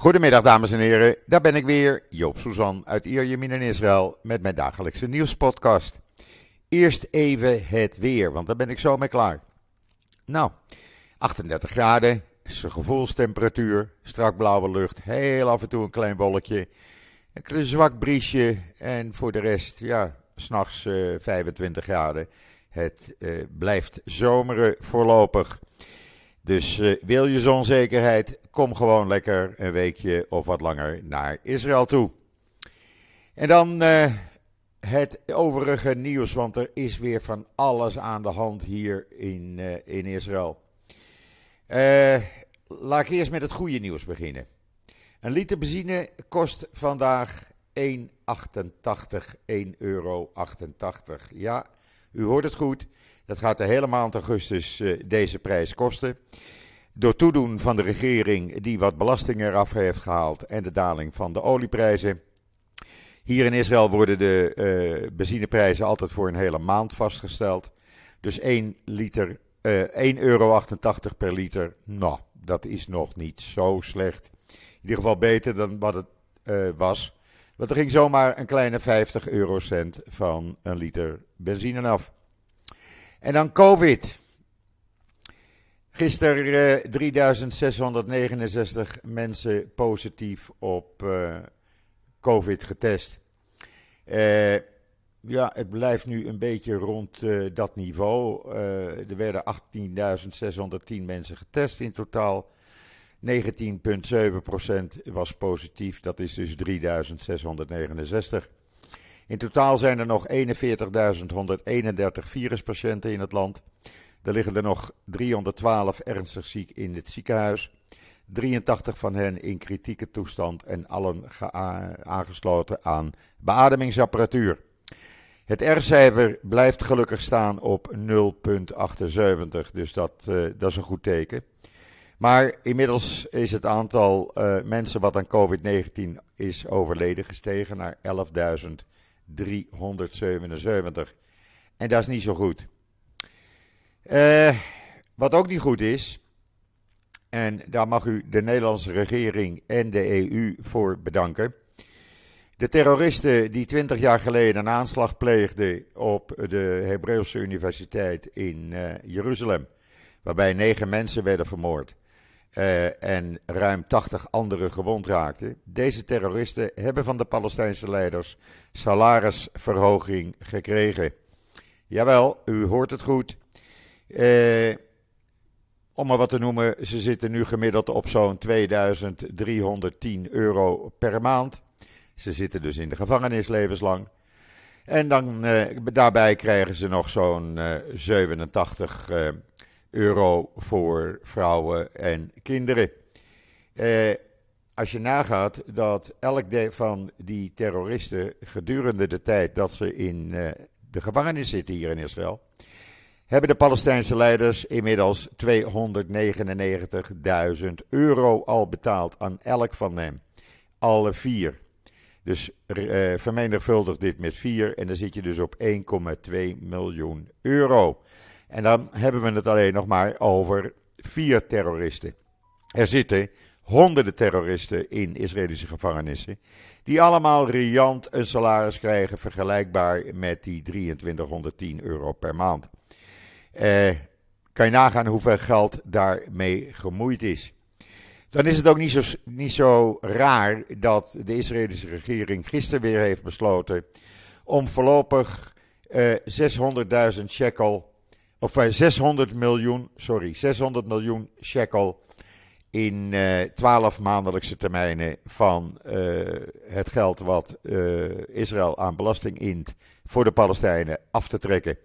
Goedemiddag dames en heren, daar ben ik weer, Joop Suzan uit Ierjemien in Israël met mijn dagelijkse nieuwspodcast. Eerst even het weer, want daar ben ik zo mee klaar. Nou, 38 graden is gevoelstemperatuur, strak blauwe lucht, heel af en toe een klein wolkje, een zwak briesje en voor de rest, ja, s'nachts uh, 25 graden. Het uh, blijft zomeren voorlopig. Dus uh, wil je zonzekerheid, kom gewoon lekker een weekje of wat langer naar Israël toe. En dan uh, het overige nieuws, want er is weer van alles aan de hand hier in, uh, in Israël. laat ik eerst met het goede nieuws beginnen. Een liter benzine kost vandaag 1,88, 1,88 euro. Ja, u hoort het goed. Dat gaat de hele maand augustus uh, deze prijs kosten. Door toedoen van de regering die wat belastingen eraf heeft gehaald en de daling van de olieprijzen. Hier in Israël worden de uh, benzineprijzen altijd voor een hele maand vastgesteld. Dus 1 liter, uh, 1,88 euro per liter. Nou, dat is nog niet zo slecht. In ieder geval beter dan wat het was. Want er ging zomaar een kleine 50 eurocent van een liter benzine af. En dan COVID. Gisteren uh, 3669 mensen positief op uh, COVID getest. Uh, ja, het blijft nu een beetje rond dat niveau. er werden 18.610 mensen getest in totaal. 19,7% was positief, dat is dus 3.669. In totaal zijn er nog 41.131 viruspatiënten in het land. Er liggen er nog 312 ernstig ziek in het ziekenhuis. 83 van hen in kritieke toestand en allen aangesloten aan beademingsapparatuur. Het R-cijfer blijft gelukkig staan op 0,78, dus dat, uh, dat is een goed teken. Maar inmiddels is het aantal uh, mensen wat aan COVID-19 is overleden gestegen naar 11.000. 377. En dat is niet zo goed. Uh, wat ook niet goed is, en daar mag u de Nederlandse regering en de EU voor bedanken. De terroristen die 20 jaar geleden een aanslag pleegden op de Hebreeuwse Universiteit in uh, Jeruzalem, waarbij negen mensen werden vermoord uh, en ruim 80 anderen gewond raakten. Deze terroristen hebben van de Palestijnse leiders salarisverhoging gekregen. Jawel, u hoort het goed. Uh, om maar wat te noemen, ze zitten nu gemiddeld op zo'n 2310 euro per maand. Ze zitten dus in de gevangenis levenslang. En dan uh, daarbij krijgen ze nog zo'n 87 euro voor vrouwen en kinderen. Eh, als je nagaat dat elk van die terroristen gedurende de tijd dat ze in uh, de gevangenis zitten hier in Israël, hebben de Palestijnse leiders inmiddels 299.000 euro al betaald aan elk van hen. Alle vier. Dus uh, vermenigvuldig dit met vier en dan zit je dus op 1,2 miljoen euro. En dan hebben we het alleen nog maar over vier terroristen. Er zitten honderden terroristen in Israëlische gevangenissen. Die allemaal riant een salaris krijgen vergelijkbaar met die 2310 euro per maand. Eh, kan je nagaan hoeveel geld daarmee gemoeid is. Dan is het ook niet zo, niet zo raar dat de Israëlische regering gisteren weer heeft besloten om voorlopig eh, 600.000 shekel of 600 miljoen, sorry, 600 miljoen shekel in uh, eh, 12 maandelijkse termijnen van uh, het geld wat Israël aan belasting int voor de Palestijnen af te trekken.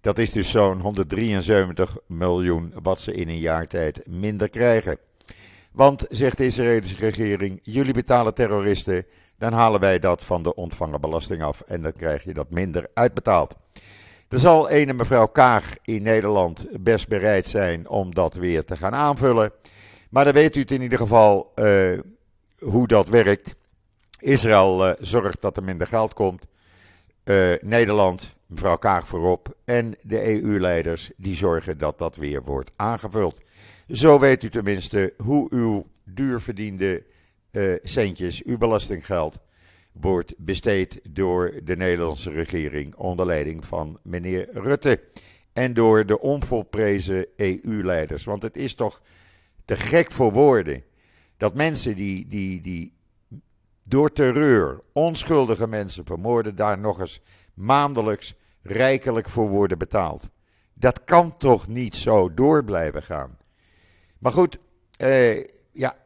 Dat is dus zo'n 173 miljoen wat ze in een jaar tijd minder krijgen. Want, zegt de Israëlische regering, jullie betalen terroristen, dan halen wij dat van de ontvangen belasting af en dan krijg je dat minder uitbetaald. Er zal ene mevrouw Kaag in Nederland best bereid zijn om dat weer te gaan aanvullen. Maar dan weet u in ieder geval uh, hoe dat werkt. Israël uh, zorgt dat er minder geld komt. Uh, Nederland, mevrouw Kaag voorop. En de EU-leiders die zorgen dat dat weer wordt aangevuld. Zo weet u tenminste hoe uw duurverdiende centjes, uw belastinggeld, wordt besteed door de Nederlandse regering onder leiding van meneer Rutte. En door de onvolprezen EU-leiders. Want het is toch te gek voor woorden dat mensen die, die, die door terreur onschuldige mensen vermoorden, daar nog eens maandelijks rijkelijk voor worden betaald. Dat kan toch niet zo door blijven gaan. Maar goed, eh, ja,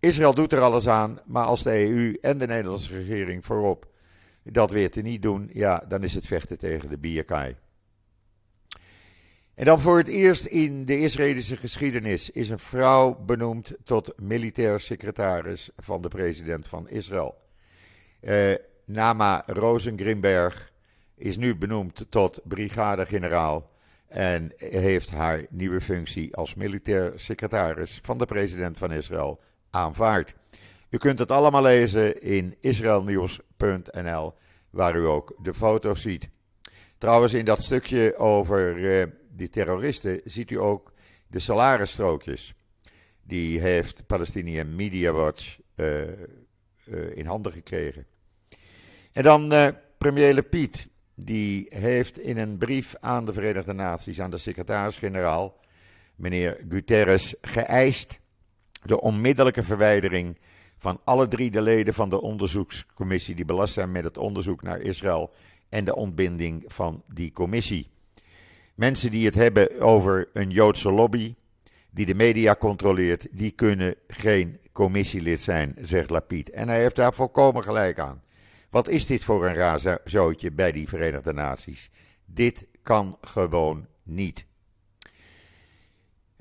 Israël doet er alles aan, maar als de EU en de Nederlandse regering voorop dat weer te niet doen, ja, dan is het vechten tegen de bierkaai. En dan voor het eerst in de Israëlische geschiedenis is een vrouw benoemd tot militair secretaris van de president van Israël. Uh, Nama Rosengrimberg is nu benoemd tot brigadegeneraal en heeft haar nieuwe functie als militair secretaris van de president van Israël aanvaard. U kunt het allemaal lezen in israelnieuws.nl, waar u ook de foto's ziet. Trouwens, in dat stukje over uh, die terroristen ziet u ook de salarisstrookjes. Die heeft Palestinian Media Watch uh, uh, in handen gekregen. En dan premier Le Piet. Die heeft in een brief aan de Verenigde Naties, aan de secretaris-generaal, meneer Guterres, geëist de onmiddellijke verwijdering van alle drie de leden van de onderzoekscommissie die belast zijn met het onderzoek naar Israël en de ontbinding van die commissie. Mensen die het hebben over een Joodse lobby die de media controleert, die kunnen geen commissielid zijn, zegt Lapid. En hij heeft daar volkomen gelijk aan. Wat is dit voor een raar bij die Verenigde Naties? Dit kan gewoon niet.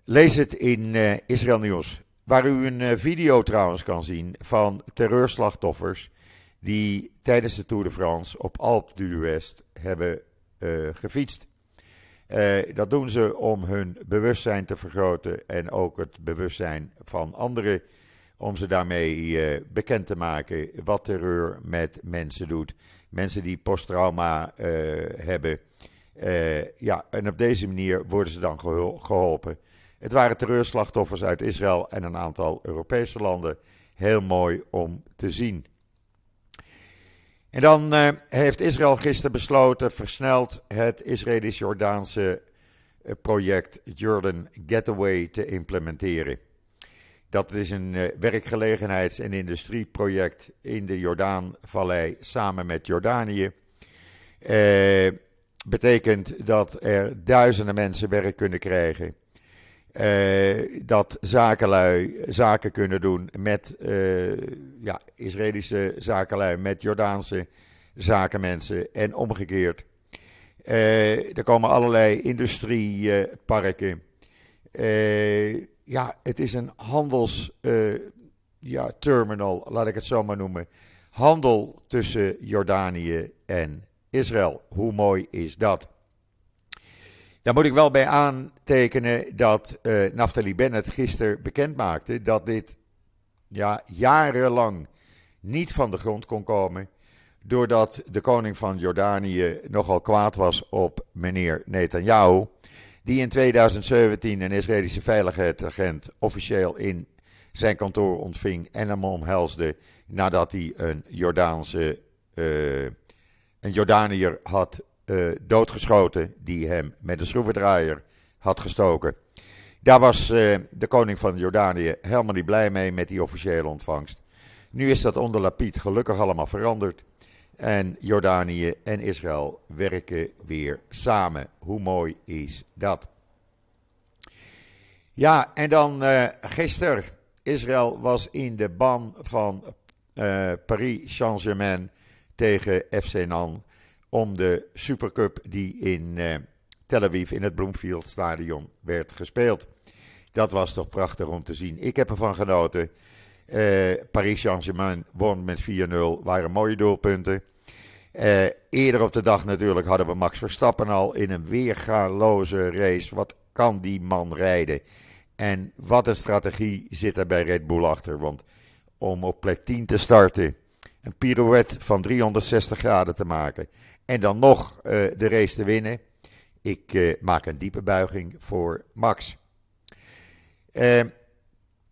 Lees het in uh, Israël Nieuws, waar u een uh, video trouwens kan zien van terreurslachtoffers die tijdens de Tour de France op Alpe d'Huez hebben uh, gefietst. dat doen ze om hun bewustzijn te vergroten en ook het bewustzijn van anderen om ze daarmee eh, bekend te maken wat terreur met mensen doet. Mensen die posttrauma hebben. Ja, en op deze manier worden ze dan geholpen. Het waren terreurslachtoffers uit Israël en een aantal Europese landen. Heel mooi om te zien. En dan heeft Israël gisteren besloten versneld het Israëlisch-Jordaanse project Jordan Getaway te implementeren. Dat is een uh, werkgelegenheids- en industrieproject in de Jordaanvallei samen met Jordanië. Uh, betekent dat er duizenden mensen werk kunnen krijgen. Uh, dat zakenlui zaken kunnen doen met ja, Israëlische zakenlui, met Jordaanse zakenmensen en omgekeerd. er komen allerlei industrieparken ja, het is een handels uh, ja, terminal, laat ik het zo maar noemen. Handel tussen Jordanië en Israël. Hoe mooi is dat? Daar moet ik wel bij aantekenen dat uh, Naftali Bennett gisteren bekend maakte dat dit ja, jarenlang niet van de grond kon komen. Doordat de koning van Jordanië nogal kwaad was op meneer Netanyahu die in 2017 een Israëlische veiligheidsagent officieel in zijn kantoor ontving en hem omhelsde nadat hij een Jordaanse, uh, een Jordaniër had uh, doodgeschoten die hem met een schroevendraaier had gestoken. Daar was uh, de koning van Jordanië helemaal niet blij mee met die officiële ontvangst. Nu is dat onder Lapid gelukkig allemaal veranderd. En Jordanië en Israël werken weer samen. Hoe mooi is dat? Ja, en dan uh, gisteren. Israël was in de ban van Paris Saint-Germain tegen FC Nan. Om de Supercup die in uh, Tel Aviv in het Bloomfield Stadion werd gespeeld. Dat was toch prachtig om te zien. Ik heb ervan genoten. Uh, Paris Saint-Germain won met 4-0. Waren mooie doelpunten. Uh, eerder op de dag natuurlijk hadden we Max Verstappen al in een weergaloze race. Wat kan die man rijden? En wat een strategie zit er bij Red Bull achter. Want om op plek 10 te starten, een pirouette van 360 graden te maken. En dan nog uh, de race te winnen. Ik uh, maak een diepe buiging voor Max.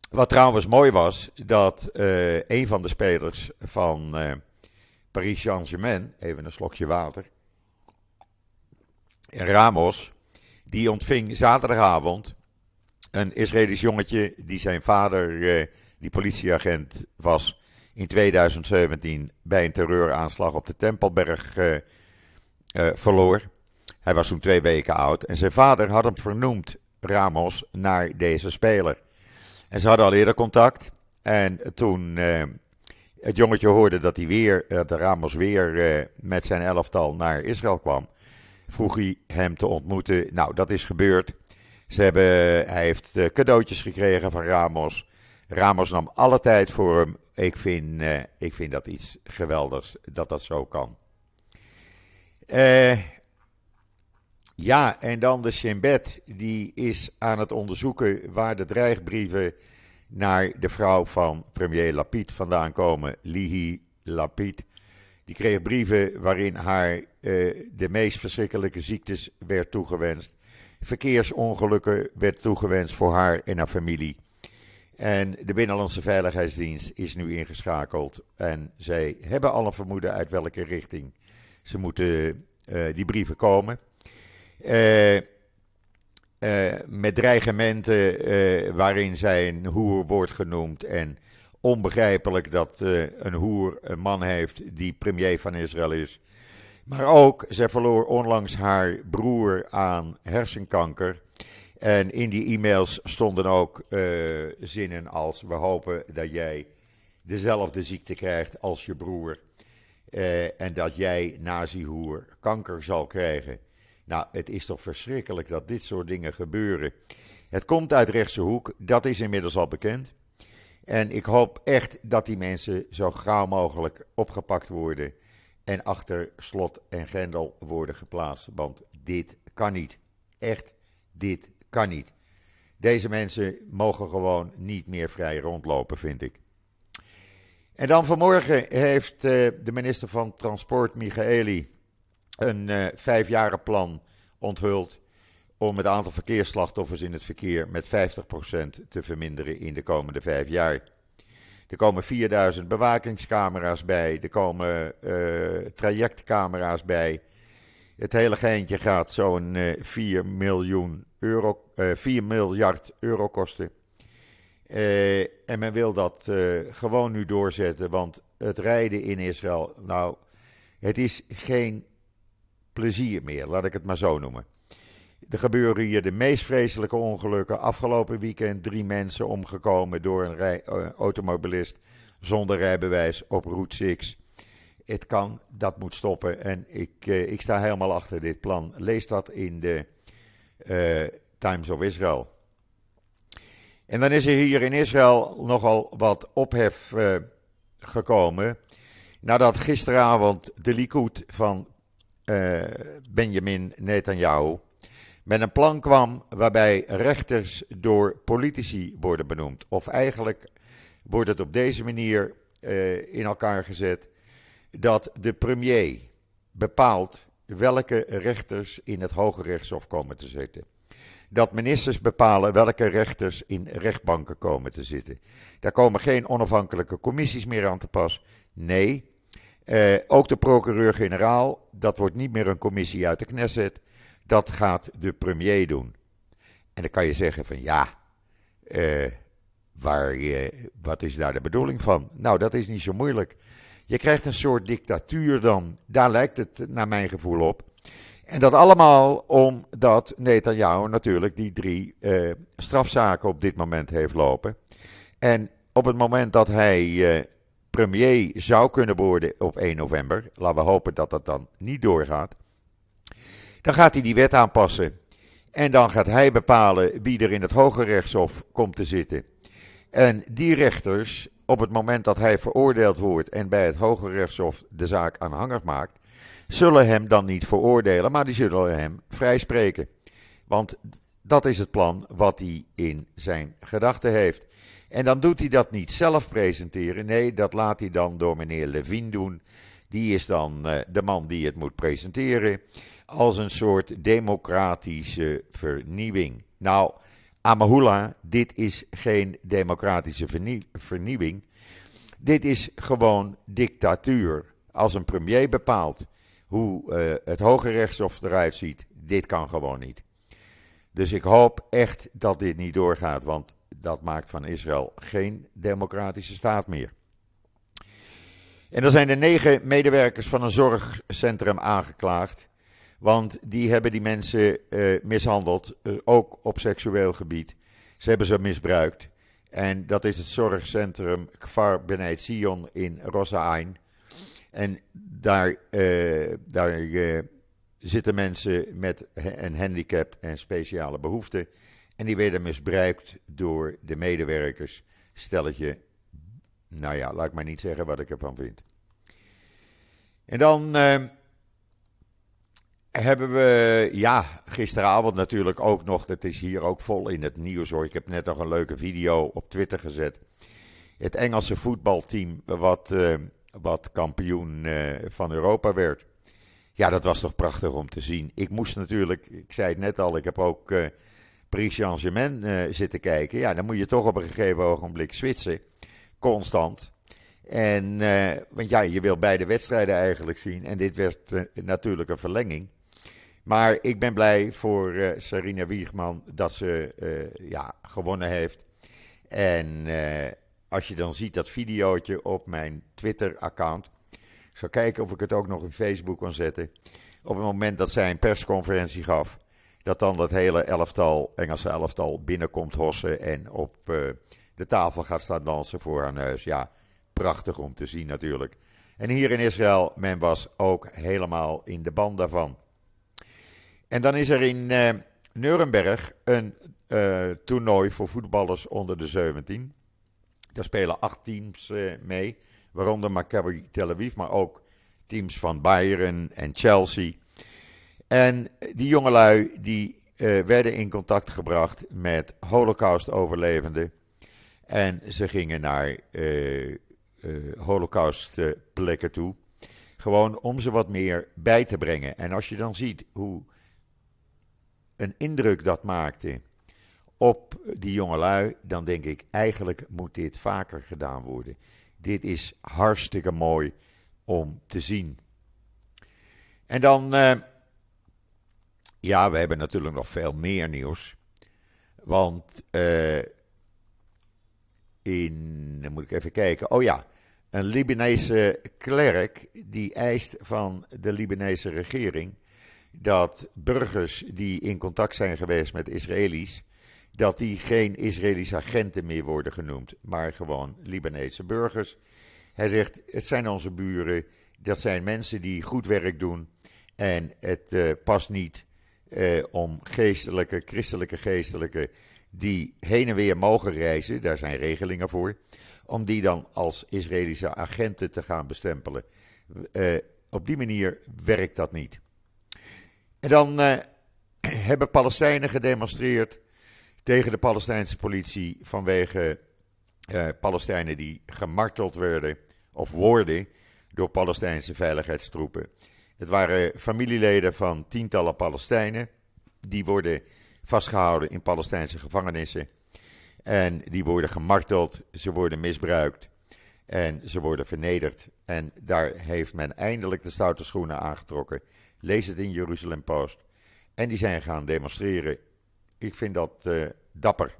Wat trouwens mooi was, dat uh, een van de spelers van Paris Saint-Germain, even een slokje water, Ramos, die ontving zaterdagavond een Israëlisch jongetje die zijn vader, die politieagent was, in 2017 bij een terreuraanslag op de Tempelberg verloor. Hij was toen twee weken oud en zijn vader had hem vernoemd, Ramos, naar deze speler. En ze hadden al eerder contact. En toen uh, het jongetje hoorde dat, hij weer, dat de Ramos weer met zijn elftal naar Israël kwam, vroeg hij hem te ontmoeten. Nou, dat is gebeurd. Ze hebben, hij heeft cadeautjes gekregen van Ramos. Ramos nam alle tijd voor hem. Ik vind, ik vind dat iets geweldigs dat dat zo kan. Ja, en dan de Shin Bet, die is aan het onderzoeken waar de dreigbrieven naar de vrouw van premier Lapid vandaan komen, Lihi Lapid. Die kreeg brieven waarin haar uh, de meest verschrikkelijke ziektes werd toegewenst. Verkeersongelukken werd toegewenst voor haar en haar familie. En de Binnenlandse Veiligheidsdienst is nu ingeschakeld. En zij hebben alle vermoeden uit welke richting ze moeten uh, die brieven komen. Uh, met dreigementen waarin zij een hoer wordt genoemd. En onbegrijpelijk dat een hoer een man heeft die premier van Israël is. Maar ook, zij verloor onlangs haar broer aan hersenkanker. En in die e-mails stonden ook zinnen als: We hopen dat jij dezelfde ziekte krijgt als je broer. En dat jij, nazi-hoer, kanker zal krijgen. Nou, het is toch verschrikkelijk dat dit soort dingen gebeuren. Het komt uit rechtse hoek, dat is inmiddels al bekend. En ik hoop echt dat die mensen zo gauw mogelijk opgepakt worden en achter slot en grendel worden geplaatst. Want dit kan niet. Echt, dit kan niet. Deze mensen mogen gewoon niet meer vrij rondlopen, vind ik. En dan vanmorgen heeft uh, de minister van Transport, Michaeli, een uh, vijfjarenplan onthuld om het aantal verkeersslachtoffers in het verkeer met 50% te verminderen in de komende vijf jaar. Er komen 4000 bewakingscamera's bij, er komen uh, trajectcamera's bij. Het hele geintje gaat zo'n uh, 4, miljoen euro, 4 miljard euro kosten. En men wil dat gewoon nu doorzetten, want het rijden in Israël, nou, het is geen plezier meer, laat ik het maar zo noemen. Er gebeuren hier de meest vreselijke ongelukken. Afgelopen weekend drie mensen omgekomen door een rij, uh, automobilist zonder rijbewijs op Route 6. Het kan, dat moet stoppen. En ik, ik sta helemaal achter dit plan. Lees dat in de Times of Israel. En dan is er hier in Israël nogal wat ophef gekomen. Nadat gisteravond de Likud van uh, Benjamin Netanyahu met een plan kwam waarbij rechters door politici worden benoemd. Of eigenlijk wordt het op deze manier uh, in elkaar gezet dat de premier bepaalt welke rechters in het Hoge Rechtshof komen te zitten. Dat ministers bepalen welke rechters in rechtbanken komen te zitten. Daar komen geen onafhankelijke commissies meer aan te pas. Nee, uh, ook de procureur-generaal, dat wordt niet meer een commissie uit de Knesset, dat gaat de premier doen. En dan kan je zeggen van ja, uh, waar, wat is daar de bedoeling van? Nou, dat is niet zo moeilijk. Je krijgt een soort dictatuur dan, daar lijkt het naar mijn gevoel op. En dat allemaal omdat Netanyahu natuurlijk die drie strafzaken op dit moment heeft lopen. En op het moment dat hij premier zou kunnen worden op 1 november, laten we hopen dat dat dan niet doorgaat, dan gaat hij die wet aanpassen. En dan gaat hij bepalen wie er in het Hoge Rechtshof komt te zitten. En die rechters, op het moment dat hij veroordeeld wordt en bij het Hoge Rechtshof de zaak aanhangig maakt, zullen hem dan niet veroordelen, maar die zullen hem vrijspreken. Want dat is het plan wat hij in zijn gedachten heeft. En dan doet hij dat niet zelf presenteren. Nee, dat laat hij dan door meneer Levine doen. Die is dan uh, de man die het moet presenteren. Als een soort democratische vernieuwing. Nou, Amahula, dit is geen democratische vernieuwing. Dit is gewoon dictatuur. Als een premier bepaalt hoe uh, het Hoge Rechtshof eruit ziet, dit kan gewoon niet. Dus ik hoop echt dat dit niet doorgaat, want dat maakt van Israël geen democratische staat meer. En er zijn er negen medewerkers van een zorgcentrum aangeklaagd. Want die hebben die mensen uh, mishandeld, uh, ook op seksueel gebied. Ze hebben ze misbruikt. En dat is het zorgcentrum Kfar Beneit Sion in Rosa Ain. En daar, uh, daar zitten mensen met een handicap en speciale behoeften. En die werden misbruikt door de medewerkers. Stelletje, nou ja, laat ik maar niet zeggen wat ik ervan vind. En dan uh, hebben we, ja, gisteravond natuurlijk ook nog, dat is hier ook vol in het nieuws hoor. Ik heb net nog een leuke video op Twitter gezet. Het Engelse voetbalteam wat, uh, wat kampioen uh, van Europa werd. Ja, dat was toch prachtig om te zien. Ik moest natuurlijk, ik zei het net al, ik heb ook uh, Paris Saint-Germain uh, zitten kijken. Ja, dan moet je toch op een gegeven ogenblik switchen. Constant. En, want ja, je wil beide wedstrijden eigenlijk zien. En dit werd natuurlijk een verlenging. Maar ik ben blij voor Sarina Wiegman dat ze ja, gewonnen heeft. En als je dan ziet dat videootje op mijn Twitter-account ik zal kijken of ik het ook nog in Facebook kan zetten. Op het moment dat zij een persconferentie gaf, dat dan dat hele elftal, Engelse elftal, binnenkomt hossen en op uh, de tafel gaat staan dansen voor haar neus. Ja, prachtig om te zien natuurlijk. En hier in Israël, men was ook helemaal in de band daarvan. En dan is er in uh, Nuremberg een uh, toernooi voor voetballers onder de 17. Daar spelen acht teams mee waaronder Maccabi Tel Aviv, maar ook teams van Bayern en Chelsea. En die jongelui die uh, werden in contact gebracht met Holocaust-overlevenden. En ze gingen naar uh, uh, Holocaust-plekken toe. Gewoon om ze wat meer bij te brengen. En als je dan ziet hoe een indruk dat maakte op die jongelui, dan denk ik eigenlijk moet dit vaker gedaan worden. Dit is hartstikke mooi om te zien. En dan, uh, ja, we hebben natuurlijk nog veel meer nieuws. Want uh, in, dan moet ik even kijken. Oh ja, een Libanese klerk die eist van de Libanese regering dat burgers die in contact zijn geweest met Israëli's dat die geen Israëlische agenten meer worden genoemd, maar gewoon Libanese burgers. Hij zegt: Het zijn onze buren, dat zijn mensen die goed werk doen. En het uh, past niet uh, om geestelijke, christelijke geestelijke, die heen en weer mogen reizen, daar zijn regelingen voor, om die dan als Israëlische agenten te gaan bestempelen. Uh, op die manier werkt dat niet. En dan hebben Palestijnen gedemonstreerd tegen de Palestijnse politie vanwege eh, Palestijnen die gemarteld werden of worden door Palestijnse veiligheidstroepen. Het waren familieleden van tientallen Palestijnen. Die worden vastgehouden in Palestijnse gevangenissen. En die worden gemarteld, ze worden misbruikt en ze worden vernederd. En daar heeft men eindelijk de stoute schoenen aangetrokken. Lees het in Jeruzalem Post. En die zijn gaan demonstreren ik vind dat uh, dapper.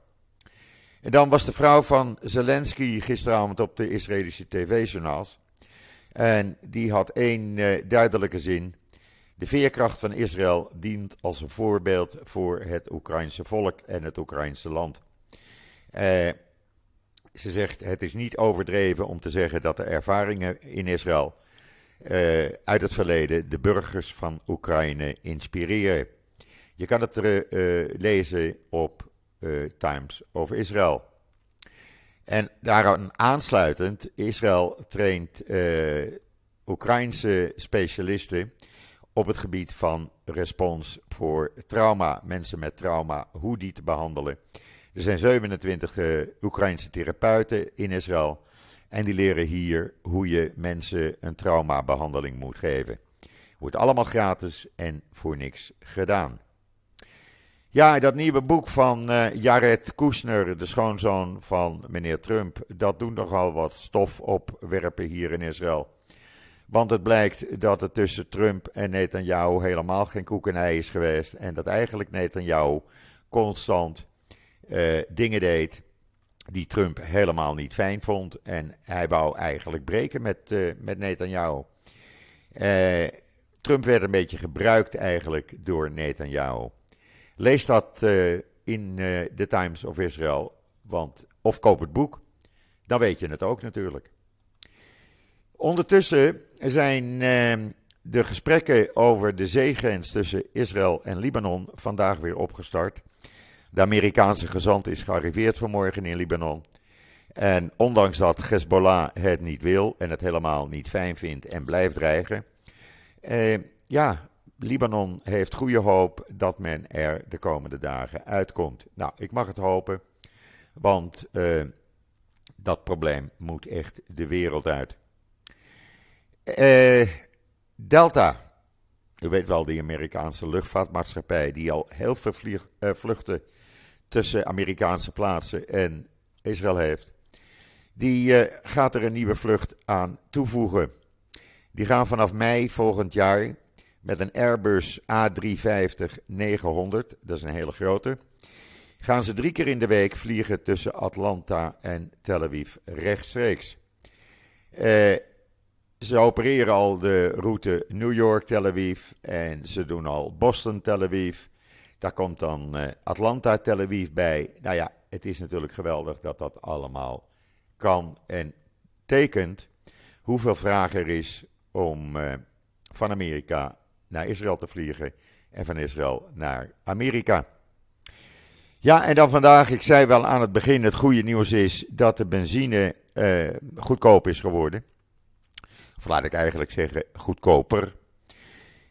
En dan was de vrouw van Zelensky gisteravond op de Israëlische tv-journaals. En die had één uh, duidelijke zin. De veerkracht van Israël dient als een voorbeeld voor het Oekraïnse volk en het Oekraïnse land. Uh, ze zegt: Het is niet overdreven om te zeggen dat de ervaringen in Israël uit het verleden de burgers van Oekraïne inspireren. Je kan het uh, lezen op uh, Times of Israel. En daaraan aansluitend, Israël traint uh, Oekraïnse specialisten op het gebied van respons voor trauma, mensen met trauma, hoe die te behandelen. Er zijn 27 uh, Oekraïnse therapeuten in Israël en die leren hier hoe je mensen een traumabehandeling moet geven. Wordt allemaal gratis en voor niks gedaan. Ja, dat nieuwe boek van uh, Jared Kushner, de schoonzoon van meneer Trump, dat doet nogal wat stof opwerpen hier in Israël. Want het blijkt dat het tussen Trump en Netanyahu helemaal geen koekenij is geweest. En dat eigenlijk Netanyahu constant uh, dingen deed die Trump helemaal niet fijn vond. En hij wou eigenlijk breken met, uh, met Netanyahu. Trump werd een beetje gebruikt eigenlijk door Netanyahu. Lees dat uh, in de Times of Israel, want, of koop het boek. Dan weet je het ook natuurlijk. Ondertussen zijn de gesprekken over de zeegrens tussen Israël en Libanon vandaag weer opgestart. De Amerikaanse gezant is gearriveerd vanmorgen in Libanon. En ondanks dat Hezbollah het niet wil en het helemaal niet fijn vindt en blijft dreigen. Eh, ja, Libanon heeft goede hoop dat men er de komende dagen uitkomt. Nou, ik mag het hopen, want eh, dat probleem moet echt de wereld uit. Eh, Delta, u weet wel, die Amerikaanse luchtvaartmaatschappij die al heel veel uh, vluchten tussen Amerikaanse plaatsen en Israël heeft, die gaat er een nieuwe vlucht aan toevoegen. Die gaan vanaf mei volgend jaar met een Airbus A350-900, dat is een hele grote, gaan ze drie keer in de week vliegen tussen Atlanta en Tel Aviv rechtstreeks. Uh, ze opereren al de route New York-Tel Aviv en ze doen al Boston-Tel Aviv. Daar komt dan uh, Atlanta Tel Aviv bij. Nou ja, het is natuurlijk geweldig dat dat allemaal kan en tekent hoeveel vraag er is om uh, van Amerika naar Israël te vliegen en van Israël naar Amerika. Ja, en dan vandaag, ik zei wel aan het begin, het goede nieuws is dat de benzine uh, goedkoop is geworden. Of laat ik eigenlijk zeggen, goedkoper.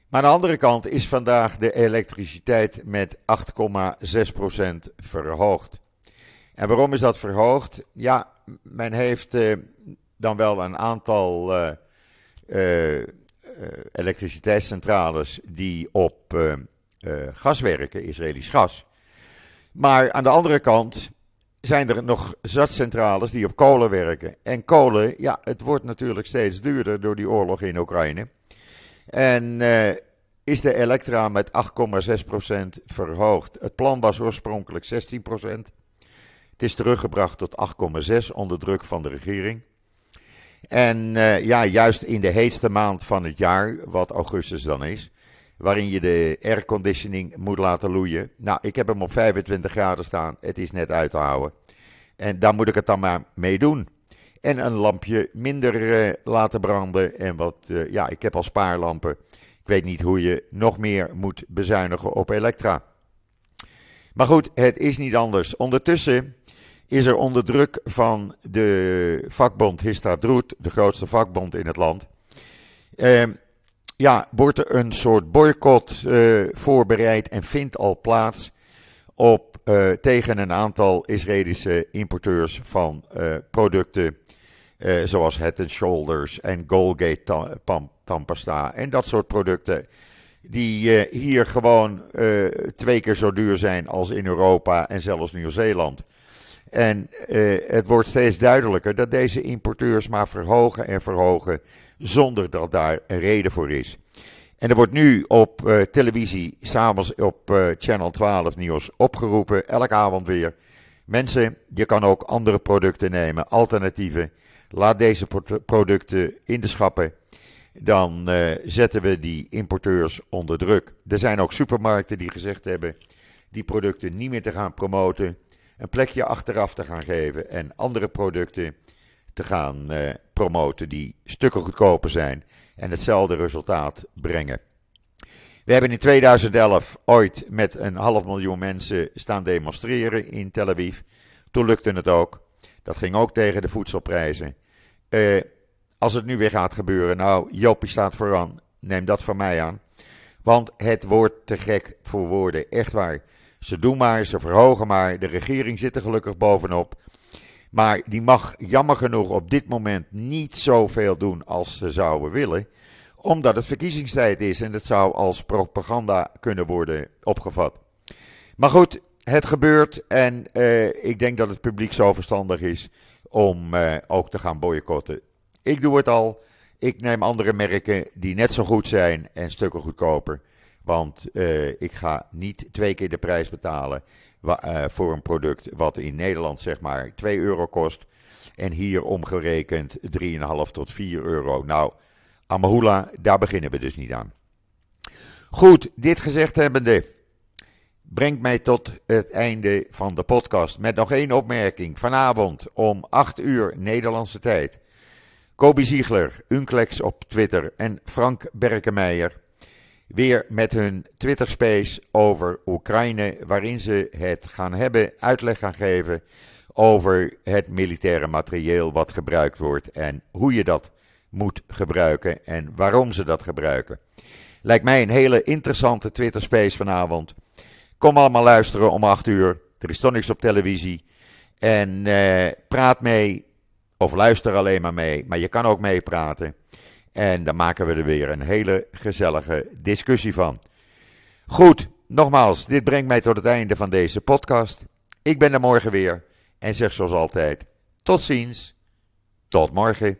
Maar aan de andere kant is vandaag de elektriciteit met 8,6% verhoogd. En waarom is dat verhoogd? Ja, men heeft uh, dan wel een aantal uh, elektriciteitscentrales die op gas werken, Israëlisch gas. Maar aan de andere kant zijn er nog zat centrales die op kolen werken. En kolen, ja, het wordt natuurlijk steeds duurder door die oorlog in Oekraïne. En is de elektra met 8,6% verhoogd. Het plan was oorspronkelijk 16%. Het is teruggebracht tot 8,6% onder druk van de regering. En uh, ja, juist in de heetste maand van het jaar, wat augustus dan is, waarin je de airconditioning moet laten loeien. Nou, ik heb hem op 25 graden staan. Het is net uit te houden. En daar moet ik het dan maar mee doen. En een lampje minder uh, laten branden. En wat, uh, ja, ik heb al spaarlampen. Ik weet niet hoe je nog meer moet bezuinigen op elektra. Maar goed, het is niet anders. Ondertussen is er onder druk van de vakbond Histadroet, de grootste vakbond in het land. Uh, ja, wordt er een soort boycott uh, voorbereid en vindt al plaats op, uh, tegen een aantal Israëlische importeurs van uh, producten zoals Head Shoulders en Goldgate tandpasta en dat soort producten. Die hier gewoon twee keer zo duur zijn als in Europa en zelfs Nieuw-Zeeland. En het wordt steeds duidelijker dat deze importeurs maar verhogen en verhogen zonder dat daar een reden voor is. En er wordt nu op uh, televisie, s'avonds op uh, Channel 12 nieuws opgeroepen, elke avond weer. Mensen, je kan ook andere producten nemen, alternatieven. Laat deze producten in de schappen. Dan uh, zetten we die importeurs onder druk. Er zijn ook supermarkten die gezegd hebben die producten niet meer te gaan promoten. Een plekje achteraf te gaan geven en andere producten te gaan uh, promoten die stukken goedkoper zijn en hetzelfde resultaat brengen. We hebben in 2011 ooit met een half miljoen mensen staan demonstreren in Tel Aviv. Toen lukte het ook. Dat ging ook tegen de voedselprijzen. Uh, als het nu weer gaat gebeuren, nou, Jopie staat vooraan. Neem dat van mij aan. Want het wordt te gek voor woorden. Echt waar. Ze doen maar, ze verhogen maar. De regering zit er gelukkig bovenop. Maar die mag jammer genoeg op dit moment niet zoveel doen als ze zouden willen. Omdat het verkiezingstijd is en het zou als propaganda kunnen worden opgevat. Maar goed, het gebeurt en ik denk dat het publiek zo verstandig is om ook te gaan boycotten. Ik doe het al. Ik neem andere merken die net zo goed zijn en stukken goedkoper. Want uh, ik ga niet twee keer de prijs betalen uh, voor een product wat in Nederland zeg maar 2 euro kost. En hier omgerekend 3,5 tot 4 euro. Nou, Amahula, daar beginnen we dus niet aan. Goed, dit gezegd hebbende, brengt mij tot het einde van de podcast. Met nog één opmerking. Vanavond om 8 uur Nederlandse tijd. Kobi Ziegler, Unclex op Twitter en Frank Berkemeijer weer met hun Twitter Space over Oekraïne, waarin ze het gaan hebben, uitleg gaan geven over het militaire materieel wat gebruikt wordt en hoe je dat moet gebruiken en waarom ze dat gebruiken. Lijkt mij een hele interessante Twitter Space vanavond. Kom allemaal luisteren om 8 uur. Er is toch niks op televisie. En eh, praat mee, of luister alleen maar mee, maar je kan ook meepraten. En dan maken we er weer een hele gezellige discussie van. Goed, nogmaals, dit brengt mij tot het einde van deze podcast. Ik ben er morgen weer en zeg zoals altijd: tot ziens, tot morgen.